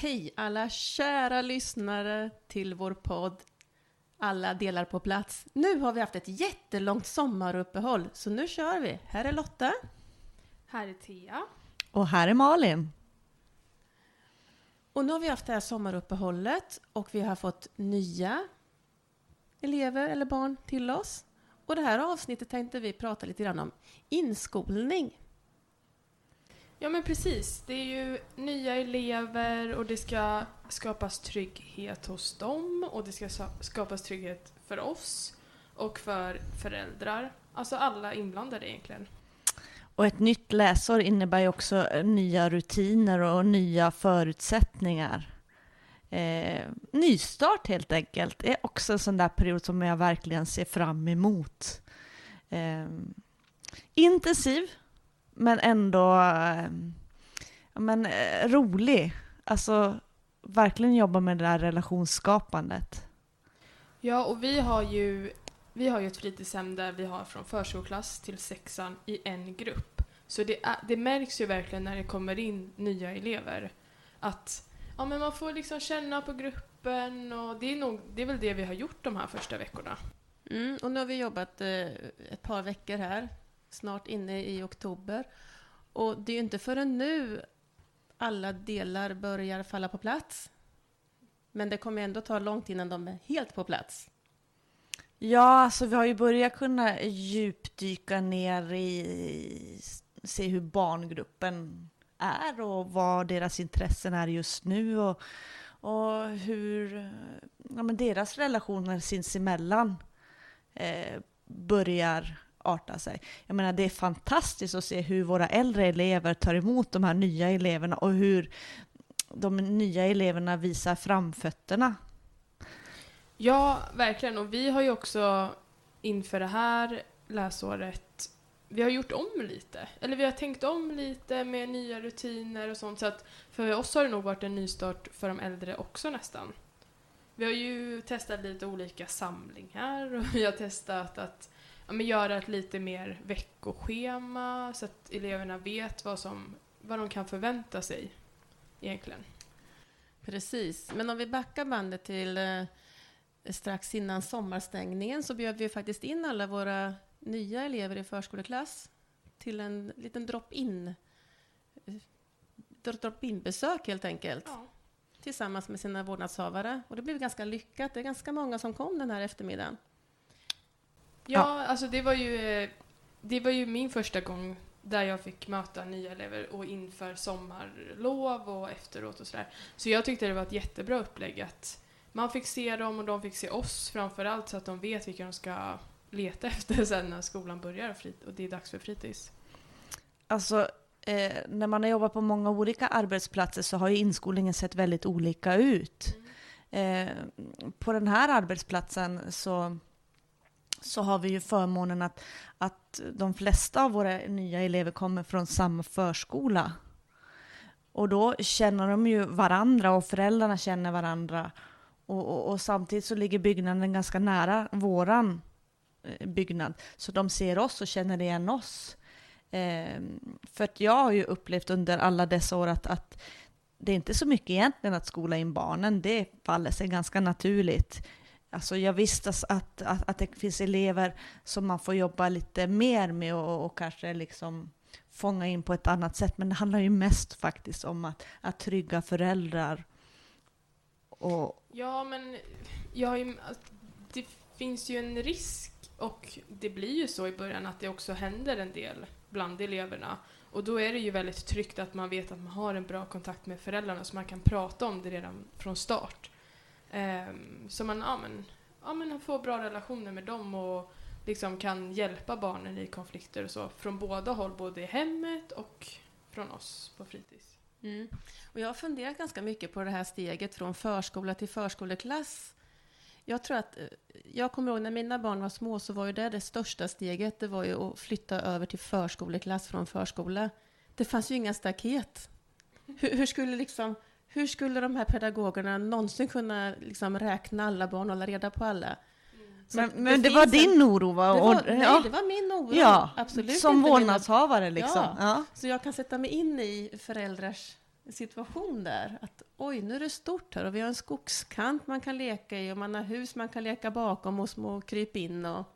Hej alla kära lyssnare till vår podd Alla delar på plats. Nu har vi haft ett jättelångt sommaruppehåll, så nu kör vi. Här är Lotta. Här är Thea. Och här är Malin. Och nu har vi haft det här sommaruppehållet och vi har fått nya elever eller barn till oss. Och det här avsnittet tänkte vi prata lite grann om inskolning. Ja men precis, det är ju nya elever och det ska skapas trygghet hos dem och det ska skapas trygghet för oss och för föräldrar. Alltså alla inblandade egentligen. Och ett nytt läsår innebär ju också eh, nya rutiner och nya förutsättningar. Eh, nystart helt enkelt är också en sån där period som jag verkligen ser fram emot. Eh, intensiv, men ändå eh, men, eh, rolig. Alltså verkligen jobba med det där relationsskapandet. Ja, och vi har ju, vi har ju ett fritidshem där vi har från förskoleklass till sexan i en grupp. Så det, det märks ju verkligen när det kommer in nya elever att ja, men man får liksom känna på gruppen och det är, nog, det är väl det vi har gjort de här första veckorna. Mm, och nu har vi jobbat eh, ett par veckor här, snart inne i oktober. Och det är ju inte förrän nu alla delar börjar falla på plats. Men det kommer ändå ta långt innan de är helt på plats. Ja, alltså vi har ju börjat kunna djupdyka ner i, se hur barngruppen är och vad deras intressen är just nu och, och hur ja, men deras relationer sinsemellan eh, börjar arta sig. Jag menar, det är fantastiskt att se hur våra äldre elever tar emot de här nya eleverna och hur de nya eleverna visar framfötterna. Ja, verkligen. Och vi har ju också inför det här läsåret vi har gjort om lite. Eller vi har tänkt om lite med nya rutiner och sånt. Så att för oss har det nog varit en nystart för de äldre också nästan. Vi har ju testat lite olika samlingar och vi har testat att ja, men göra ett lite mer veckoschema så att eleverna vet vad, som, vad de kan förvänta sig egentligen. Precis, men om vi backar bandet till eh, strax innan sommarstängningen så bjöd vi faktiskt in alla våra nya elever i förskoleklass till en liten drop-in drop-in-besök helt enkelt. Ja. Tillsammans med sina vårdnadshavare. Och det blev ganska lyckat. Det är ganska många som kom den här eftermiddagen. Ja, alltså det var ju det var ju min första gång där jag fick möta nya elever och inför sommarlov och efteråt och sådär. Så jag tyckte det var ett jättebra upplägg att man fick se dem och de fick se oss framför allt så att de vet vilka de ska leta efter sen när skolan börjar och det är dags för fritids. Alltså, eh, när man har jobbat på många olika arbetsplatser så har ju inskolningen sett väldigt olika ut. Mm. Eh, på den här arbetsplatsen så, så har vi ju förmånen att, att de flesta av våra nya elever kommer från samma förskola. Och då känner de ju varandra och föräldrarna känner varandra. Och, och, och samtidigt så ligger byggnaden ganska nära våran eh, byggnad. Så de ser oss och känner igen oss. Eh, för att jag har ju upplevt under alla dessa år att, att det är inte så mycket egentligen att skola in barnen. Det faller sig ganska naturligt. Alltså jag visste att, att, att det finns elever som man får jobba lite mer med och, och kanske liksom fånga in på ett annat sätt. Men det handlar ju mest faktiskt om att, att trygga föräldrar. Och... Ja, men jag har ju, det finns ju en risk och det blir ju så i början att det också händer en del bland eleverna. Och då är det ju väldigt tryggt att man vet att man har en bra kontakt med föräldrarna så man kan prata om det redan från start. Um, så man, ja, men, ja, men får bra relationer med dem och liksom kan hjälpa barnen i konflikter och så från båda håll, både i hemmet och från oss på fritids. Mm. Och jag har funderat ganska mycket på det här steget från förskola till förskoleklass jag tror att, eh, jag kommer ihåg när mina barn var små så var ju det det största steget, det var ju att flytta över till förskoleklass från förskola. Det fanns ju inga staket. Hur, hur skulle liksom, hur skulle de här pedagogerna någonsin kunna liksom räkna alla barn och hålla reda på alla? Men, men det, det var din oro va? Det var, nej, ja. det var min oro. Ja, Absolut som vårdnadshavare liksom. Ja. ja. Så jag kan sätta mig in i föräldrars situation där. Att oj, nu är det stort här och vi har en skogskant man kan leka i och man har hus man kan leka bakom och små krypin och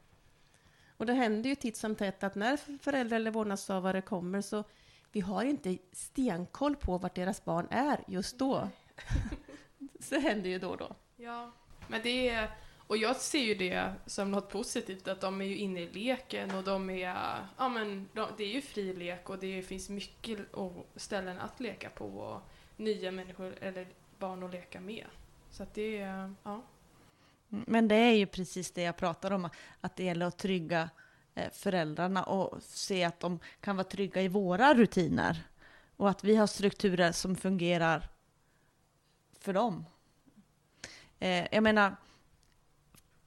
och det händer ju titt som tätt att när föräldrar eller vårdnadshavare kommer så vi har inte stenkoll på vart deras barn är just då. så händer ju då och då. Ja, men det är, och jag ser ju det som något positivt att de är ju inne i leken och de är, ja men de, det är ju fri lek och det finns mycket ställen att leka på och nya människor eller barn att leka med. Så att det är, ja. Men det är ju precis det jag pratar om, att det gäller att trygga Eh, föräldrarna och se att de kan vara trygga i våra rutiner. Och att vi har strukturer som fungerar för dem. Eh, jag menar,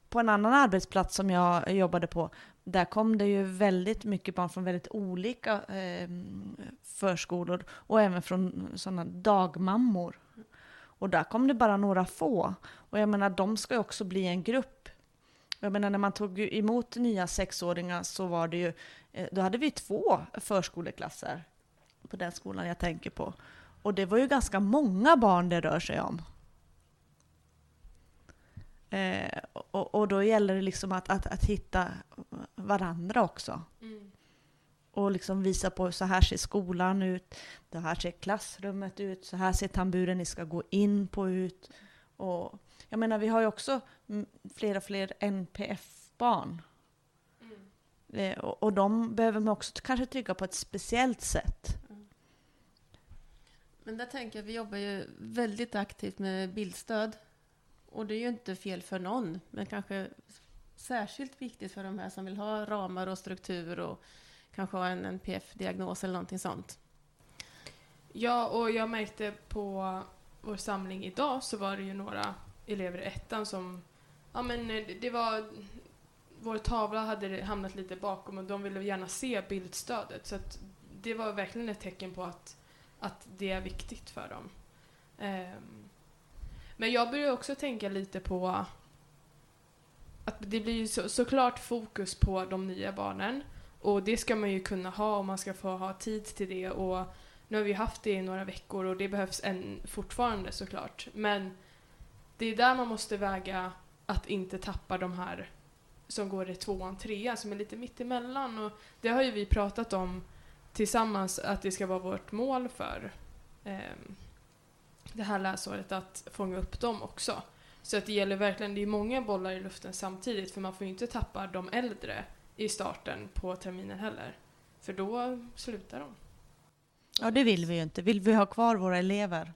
på en annan arbetsplats som jag jobbade på, där kom det ju väldigt mycket barn från väldigt olika eh, förskolor och även från sådana dagmammor. Och där kom det bara några få. Och jag menar, de ska ju också bli en grupp. Jag menar, när man tog emot nya sexåringar så var det ju, eh, då hade vi två förskoleklasser på den skolan jag tänker på. Och det var ju ganska många barn det rör sig om. Eh, och, och, då gäller det liksom att, att, att hitta varandra också. Mm. Och liksom visa på så här ser skolan ut, så här ser klassrummet ut, så här ser tamburen ni ska gå in på ut. Och jag menar, vi har ju också fler och fler NPF-barn. Mm. Eh, och, och de behöver man också kanske trycka på ett speciellt sätt. Mm. Men där tänker jag, vi jobbar ju väldigt aktivt med bildstöd. Och det är ju inte fel för någon, men kanske särskilt viktigt för de här som vill ha ramar och struktur och kanske ha en NPF-diagnos eller någonting sånt. Ja, och jag märkte på vår samling idag så var det ju några elever i ettan som, ja men eh, det var, vår tavla hade hamnat lite bakom och de ville gärna se bildstödet så att det var verkligen ett tecken på att, att det är viktigt för dem. Um, men jag börjar också tänka lite på att det blir ju så, såklart fokus på de nya barnen och det ska man ju kunna ha om man ska få ha tid till det och nu har vi haft det i några veckor och det behövs en, fortfarande såklart. Men det är där man måste väga att inte tappa de här som går i tvåan, trean som är lite mittemellan och det har ju vi pratat om tillsammans att det ska vara vårt mål för eh, det här läsåret att fånga upp dem också. Så att det gäller verkligen, det är många bollar i luften samtidigt för man får ju inte tappa de äldre i starten på terminen heller. För då slutar de. Ja, det vill vi ju inte. Vill vi ha kvar våra elever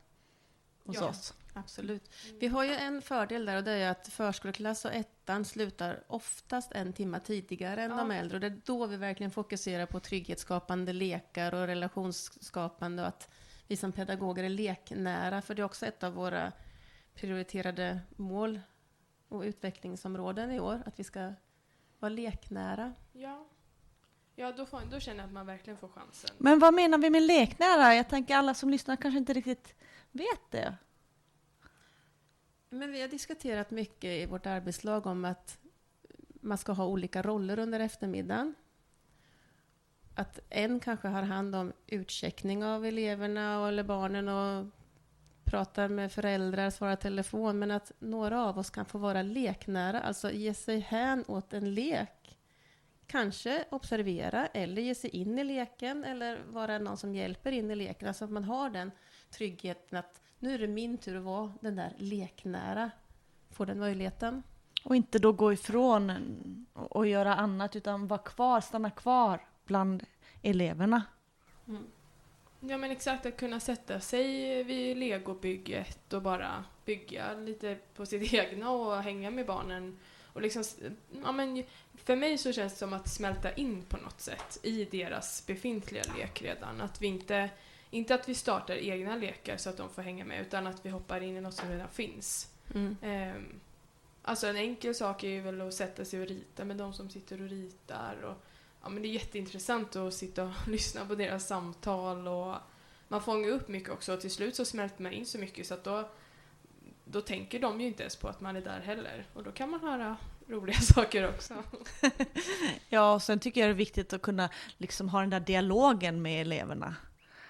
hos ja, oss? Absolut. Vi har ju en fördel där och det är att förskoleklass och ettan slutar oftast en timme tidigare än ja. de äldre. Och det är då vi verkligen fokuserar på trygghetsskapande lekar och relationsskapande och att vi som pedagoger är leknära. För det är också ett av våra prioriterade mål och utvecklingsområden i år, att vi ska vara leknära. Ja. Ja, då, får, då känner jag att man verkligen får chansen. Men vad menar vi med leknära? Jag tänker alla som lyssnar kanske inte riktigt vet det. Men vi har diskuterat mycket i vårt arbetslag om att man ska ha olika roller under eftermiddagen. Att en kanske har hand om utcheckning av eleverna eller barnen och pratar med föräldrar, svarar telefon, men att några av oss kan få vara leknära, alltså ge sig hän åt en lek. Kanske observera eller ge sig in i leken eller vara någon som hjälper in i leken. Alltså att man har den tryggheten att nu är det min tur att vara den där leknära. Få den möjligheten. Och inte då gå ifrån och göra annat utan vara kvar, stanna kvar bland eleverna. Mm. Ja men exakt, att kunna sätta sig vid legobygget och bara bygga lite på sitt egna och hänga med barnen. Och liksom, ja, men för mig så känns det som att smälta in på något sätt i deras befintliga lek redan. Att vi inte, inte att vi startar egna lekar så att de får hänga med utan att vi hoppar in i något som redan finns. Mm. Um, alltså en enkel sak är ju väl att sätta sig och rita med de som sitter och ritar. Och, ja, men det är jätteintressant att sitta och lyssna på deras samtal och man fångar upp mycket också och till slut så smälter man in så mycket så att då, då tänker de ju inte ens på att man är där heller och då kan man höra roliga saker också. ja, och sen tycker jag det är viktigt att kunna liksom ha den där dialogen med eleverna.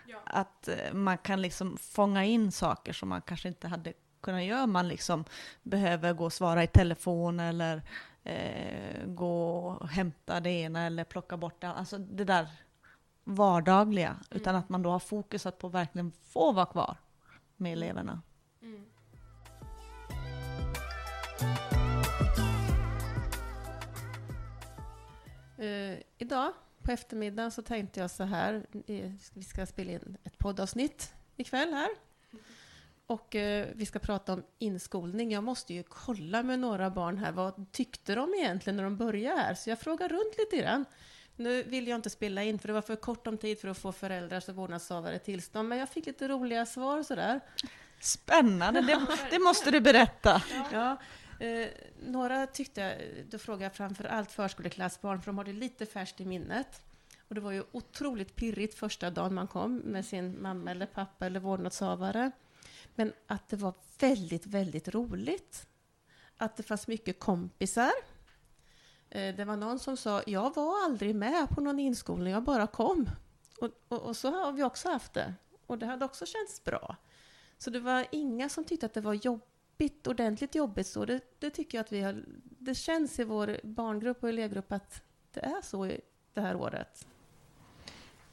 Ja. Att eh, man kan liksom fånga in saker som man kanske inte hade kunnat göra. Man liksom behöver gå och svara i telefon eller eh, gå och hämta det ena eller plocka bort det Alltså det där vardagliga. Mm. Utan att man då har fokus att på verkligen få vara kvar med eleverna. Mm. Uh, idag på eftermiddagen så tänkte jag så här, vi ska spela in ett poddavsnitt ikväll här. Och uh, vi ska prata om inskolning. Jag måste ju kolla med några barn här, vad tyckte de egentligen när de började här? Så jag frågar runt lite grann. Nu vill jag inte spela in, för det var för kort om tid för att få föräldrars och vårdnadshavare tillstånd, men jag fick lite roliga svar sådär. Spännande, det, det måste du berätta. Ja. Eh, några tyckte, då frågade jag framför allt förskoleklassbarn, för de har det lite färskt i minnet. Och det var ju otroligt pirrigt första dagen man kom med sin mamma eller pappa eller vårdnadshavare. Men att det var väldigt, väldigt roligt. Att det fanns mycket kompisar. Eh, det var någon som sa, jag var aldrig med på någon inskolning, jag bara kom. Och, och, och, så har vi också haft det. Och det hade också känts bra. Så det var inga som tyckte att det var jobbigt, ordentligt jobbigt så. Det, det tycker jag att vi har, det känns i vår barngrupp och elevgrupp att det är så det här året.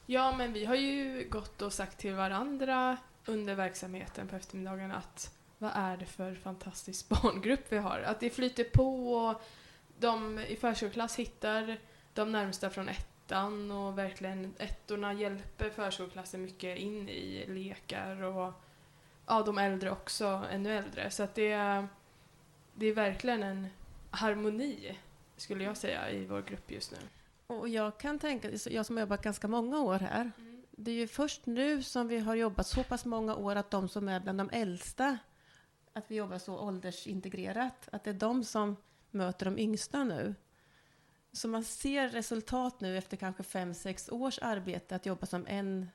Ja, men vi har ju gått och sagt till varandra under verksamheten på eftermiddagen att vad är det för fantastisk barngrupp vi har? Att det flyter på och de i förskoleklass hittar de närmsta från ettan och verkligen ettorna hjälper förskoleklassen mycket in i lekar och ja, de äldre också ännu äldre. Så att det, är, det är verkligen en harmoni, skulle jag säga, i vår grupp just nu. Och jag kan tänka, jag som har jobbat ganska många år här, mm. det är ju först nu som vi har jobbat så pass många år att de som är bland de äldsta, att vi jobbar så åldersintegrerat, att det är de som möter de yngsta nu. Så man ser resultat nu efter kanske fem, sex års arbete att jobba som en,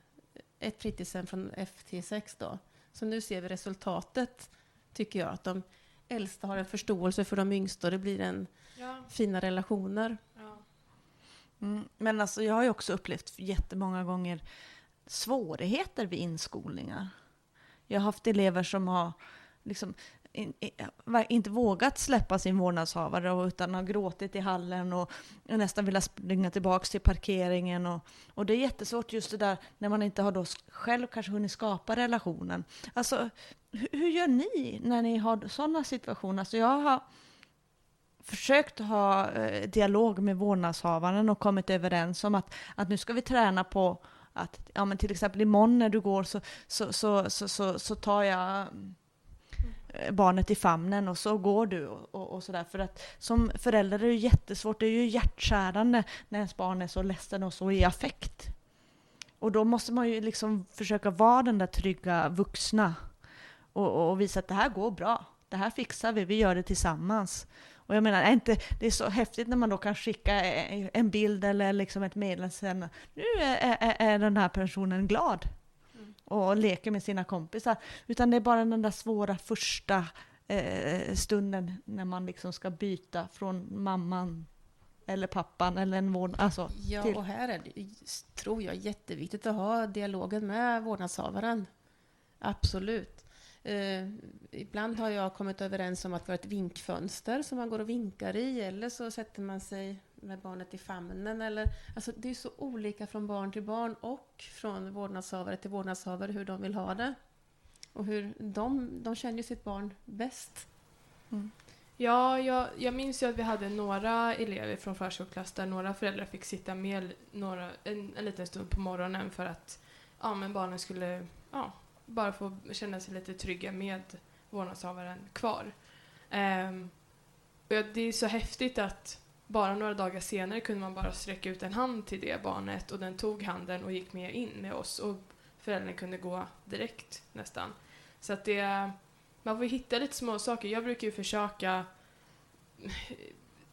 ett fritidshem från FT6 då. Så nu ser vi resultatet, tycker jag, att de äldsta har en förståelse för de yngsta och det blir en ja. fina relationer. Ja. Mm, men alltså, jag har ju också upplevt jättemånga gånger svårigheter vid inskolningar. Jag har haft elever som har liksom inte vågat släppa sin vårdnadshavare utan har gråtit i hallen och nästan velat springa tillbaka till parkeringen. Och, och det är jättesvårt just det där när man inte har då själv kanske hunnit skapa relationen. Alltså, hur, hur gör ni när ni har sådana situationer? Alltså jag har försökt ha eh, dialog med vårdnadshavaren och kommit överens om att, att nu ska vi träna på att ja, men till exempel imorgon när du går så, så, så, så, så, så tar jag Eh, barnet i famnen och så går du och, och, och sådär. För att som förälder är det jättesvårt, det är ju hjärtskärande när ens barn är så ledsen och så i affekt. Och då måste man ju liksom försöka vara den där trygga vuxna och, och visa att det här går bra. Det här fixar vi, vi gör det tillsammans. Och jag menar, är inte, det är så häftigt när man då kan skicka en bild eller liksom ett meddelande. Nu är, är, är den här personen glad och leker med sina kompisar. Utan det är bara den där svåra första eh, stunden när man liksom ska byta från mamman eller pappan eller en vård... Alltså, ja, till. och här är det, tror jag, jätteviktigt att ha dialogen med vårdnadshavaren. Absolut. Eh, ibland har jag kommit överens om att vi har ett vinkfönster som man går och vinkar i, eller så sätter man sig med barnet i famnen. Eller, alltså det är så olika från barn till barn och från vårdnadshavare till vårdnadshavare hur de vill ha det. Och hur de, de känner ju sitt barn bäst. Mm. Ja, jag, jag minns ju att vi hade några elever från förskoleklass där några föräldrar fick sitta med några, en, en liten stund på morgonen för att ja, men barnen skulle ja, bara få känna sig lite trygga med vårdnadshavaren kvar. Um, och det är så häftigt att bara några dagar senare kunde man bara sträcka ut en hand till det barnet och den tog handen och gick med in med oss och föräldern kunde gå direkt nästan. Så att det, man får hitta lite små saker. Jag brukar ju försöka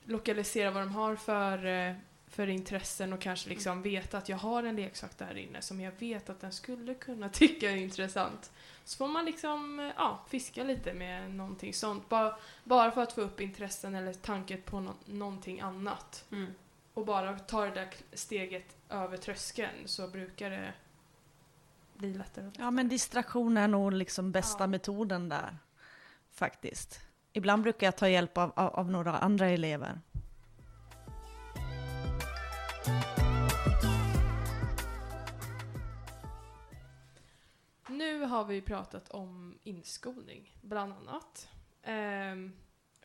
lokalisera vad de har för, eh, för intressen och kanske liksom veta att jag har en leksak där inne som jag vet att den skulle kunna tycka är intressant. Så får man liksom ja, fiska lite med någonting sånt. Bara, bara för att få upp intressen eller tanken på no någonting annat. Mm. Och bara ta det där steget över tröskeln så brukar det blir lättare. Lättare. Ja, men distraktion är nog liksom bästa ja. metoden där, faktiskt. Ibland brukar jag ta hjälp av, av, av några andra elever. Nu har vi pratat om inskolning, bland annat. Um,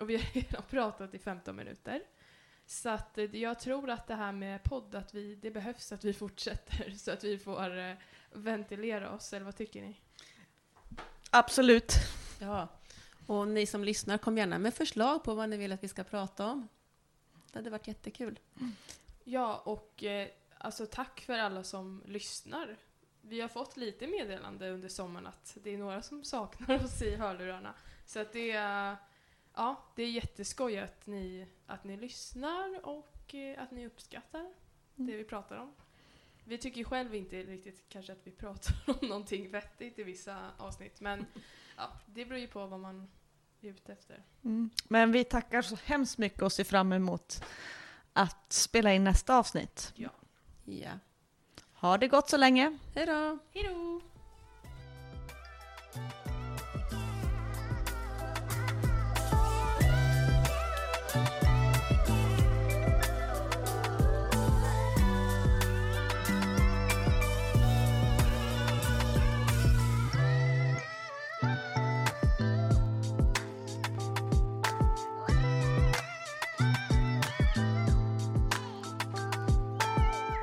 och vi har redan pratat i 15 minuter. Så att eh, jag tror att det här med podd, att vi, det behövs att vi fortsätter så att vi får uh, ventilera oss, eller vad tycker ni? Absolut. Ja, och ni som lyssnar, kom gärna med förslag på vad ni vill att vi ska prata om. Det hade varit jättekul. Ja, och eh, alltså tack för alla som lyssnar. Vi har fått lite meddelande under sommaren att det är några som saknar oss i hörlurarna. Så att det är, ja, det är jätteskoj att ni, att ni lyssnar och eh, att ni uppskattar mm. det vi pratar om. Vi tycker själv inte riktigt kanske att vi pratar om någonting vettigt i vissa avsnitt, men ja, det beror ju på vad man är ute efter. Mm. Men vi tackar så hemskt mycket och ser fram emot att spela in nästa avsnitt. Ja. Ja. Ha det gott så länge. Hej då. Hej då.